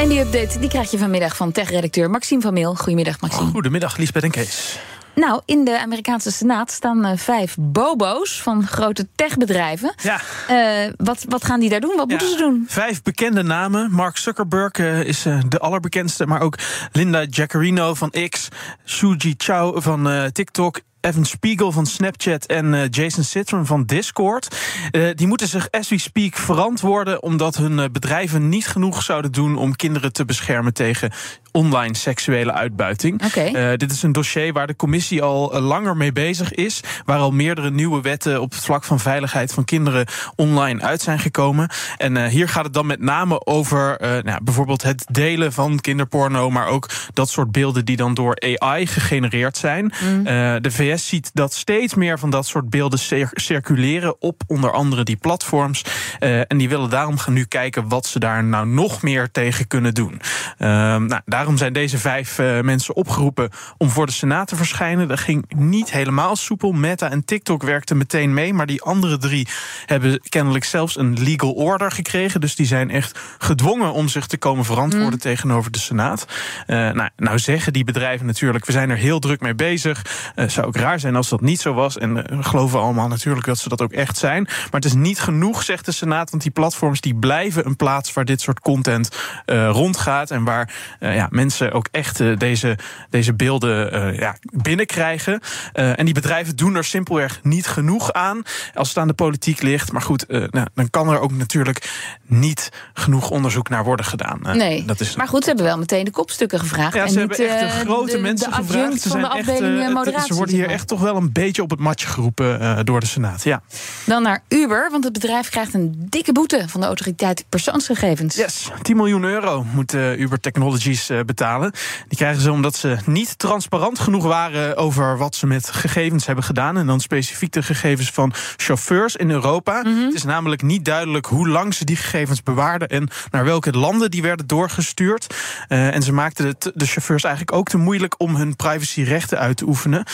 En die update die krijg je vanmiddag van tech-redacteur Maxime van Meel. Goedemiddag, Maxime. Goedemiddag, Liesbeth en Kees. Nou, in de Amerikaanse Senaat staan uh, vijf bobo's van grote techbedrijven. Ja. Uh, wat, wat gaan die daar doen? Wat Ja, moeten ze doen? Vijf bekende namen. Mark Zuckerberg uh, is de allerbekendste, maar ook Linda Jaccarino van X, Shuji Chao van TikTok. Evan Spiegel van Snapchat en uh, Jason Citron van Discord. Uh, die moeten zich as we speak verantwoorden omdat hun uh, bedrijven niet genoeg zouden doen om kinderen te beschermen tegen online seksuele uitbuiting. Okay. dit is een dossier waar de commissie al langer mee bezig is, waar al meerdere nieuwe wetten op het vlak van veiligheid van kinderen online uit zijn gekomen. En hier gaat het dan met name over nou, bijvoorbeeld het delen van kinderporno, maar ook dat soort beelden die dan door AI gegenereerd zijn. Mm. de VS ziet dat steeds meer van dat soort beelden circuleren op onder andere die platforms. Uh, en die willen daarom gaan nu kijken wat ze daar nou nog meer tegen kunnen doen. Uh, nou, daarom zijn deze vijf uh, mensen opgeroepen om voor de Senaat te verschijnen. Dat ging niet helemaal soepel. Meta en TikTok werkten meteen mee, maar die andere drie hebben kennelijk zelfs een legal order gekregen. Dus die zijn echt gedwongen om zich te komen verantwoorden mm. tegenover de Senaat. nou, nou zeggen die bedrijven natuurlijk, we zijn er heel druk mee bezig. zou ook raar zijn als dat niet zo was. En we geloven allemaal natuurlijk dat ze dat ook echt zijn. Maar het is niet genoeg, zegt de Senaat. Want die platforms die blijven een plaats waar dit soort content uh, rondgaat. En waar uh, ja, mensen ook echt uh, deze, deze beelden ja, binnenkrijgen. en die bedrijven doen er simpelweg niet genoeg aan. Als het aan de politiek ligt. Maar goed, nou, dan kan er ook natuurlijk niet genoeg onderzoek naar worden gedaan. nee, dat is maar goed, ze hebben wel meteen de kopstukken gevraagd. Ja, en ze niet, hebben echt de grote de, mensen de gevraagd. Ze van de afdeling echt, moderatie. Ze worden hier echt toch wel een beetje op het matje geroepen uh, door de Senaat. Ja. Dan naar Uber, want het bedrijf krijgt een dikke boete van de autoriteit persoonsgegevens. Yes, 10 miljoen euro moet uh, Uber Technologies uh, betalen. Die krijgen ze omdat ze niet transparant genoeg waren over wat ze met gegevens hebben gedaan. En dan specifiek de gegevens van chauffeurs in Europa. Mhm. Mm -hmm. Het is namelijk niet duidelijk hoe lang ze die gegevens bewaarden en naar welke landen die werden doorgestuurd. en ze maakten het de chauffeurs eigenlijk ook te moeilijk om hun privacyrechten uit te oefenen.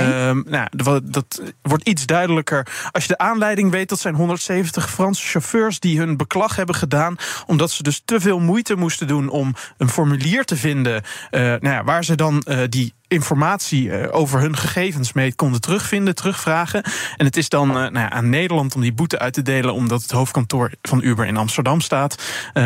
Uh, nou, dat wordt iets duidelijker als je de aanleiding weet. Dat zijn 170 Franse chauffeurs die hun beklag hebben gedaan. Omdat ze dus te veel moeite moesten doen om een formulier te vinden. Uh, nou ja, waar ze dan uh, die informatie uh, over hun gegevens mee konden terugvinden, terugvragen. En het is dan uh, nou ja, aan Nederland om die boete uit te delen, omdat het hoofdkantoor van Uber in Amsterdam staat. Uh,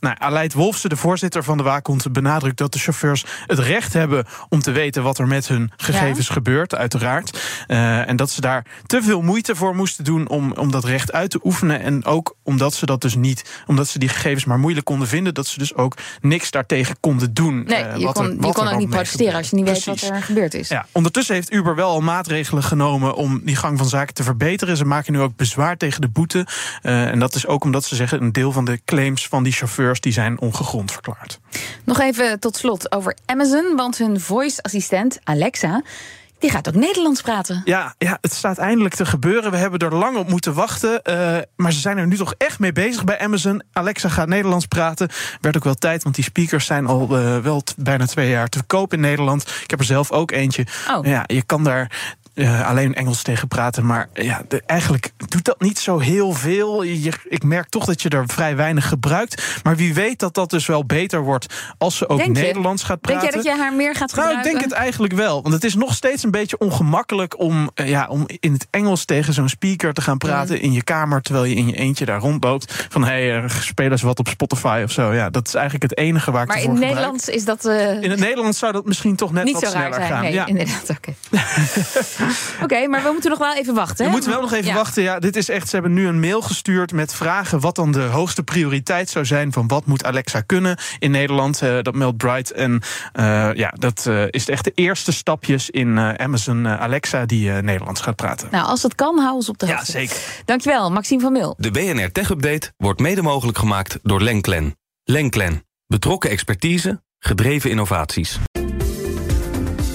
nou, Aleid Wolfsen, de voorzitter van de waakhond, benadrukt dat de chauffeurs het recht hebben om te weten wat er met hun gegevens ja. gebeurt, uiteraard. Uh, en dat ze daar te veel moeite voor moesten doen om, om dat recht uit te oefenen. En ook omdat ze dat dus niet, omdat ze die gegevens maar moeilijk konden vinden, dat ze dus ook niks daartegen konden doen. Nee, uh, je wat kon, er, je kon ook niet protesteren als je niet weet wat er gebeurd is. Ja, ondertussen heeft Uber wel al maatregelen genomen om die gang van zaken te verbeteren. Ze maken nu ook bezwaar tegen de boete. Uh, en dat is ook omdat ze zeggen een deel van de claims van die chauffeurs die zijn ongegrond verklaard. Nog even tot slot over Amazon, want hun voice-assistent Alexa. Die gaat ook Nederlands praten. Ja, ja, het staat eindelijk te gebeuren. We hebben er lang op moeten wachten. Uh, maar ze zijn er nu toch echt mee bezig bij Amazon. Alexa gaat Nederlands praten. Werd ook wel tijd, want die speakers zijn al uh, wel bijna twee jaar te koop in Nederland. Ik heb er zelf ook eentje. Oh. Ja, je kan daar uh, alleen Engels tegen praten. Maar ja, de, eigenlijk doet dat niet zo heel veel. Je, ik merk toch dat je er vrij weinig gebruikt. Maar wie weet dat dat dus wel beter wordt als ze ook denk Nederlands je? gaat praten. Denk jij dat je haar meer gaat gebruiken? Nou, ik denk het eigenlijk wel. Want het is nog steeds een beetje ongemakkelijk om, uh, ja, om in het Engels tegen zo'n speaker te gaan praten mm. in je kamer. Terwijl je in je eentje daar rondloopt. Van hé, hey, uh, speel eens wat op Spotify of zo. Ja, dat is eigenlijk het enige waar ik Maar het in Nederlands is dat. Uh, in het Nederlands zou dat misschien toch net niet wat zo raar sneller zijn. gaan. Nee, ja. inderdaad. Oké. Oké, okay, maar we moeten nog wel even wachten. We hè? moeten wel nog even ja. wachten. Ja, dit is echt. Ze hebben nu een mail gestuurd met vragen wat dan de hoogste prioriteit zou zijn van wat moet Alexa kunnen in Nederland. Uh, dat meldt Bright. En uh, ja, dat uh, is echt de eerste stapjes in Amazon Alexa die Nederlands gaat praten. Nou, als het kan, hou ons op de Ja, hoogte. zeker. Dankjewel, Maxime van Mil. De BNR Tech Update wordt mede mogelijk gemaakt door Lenklen. Lenklen. Betrokken expertise Gedreven innovaties.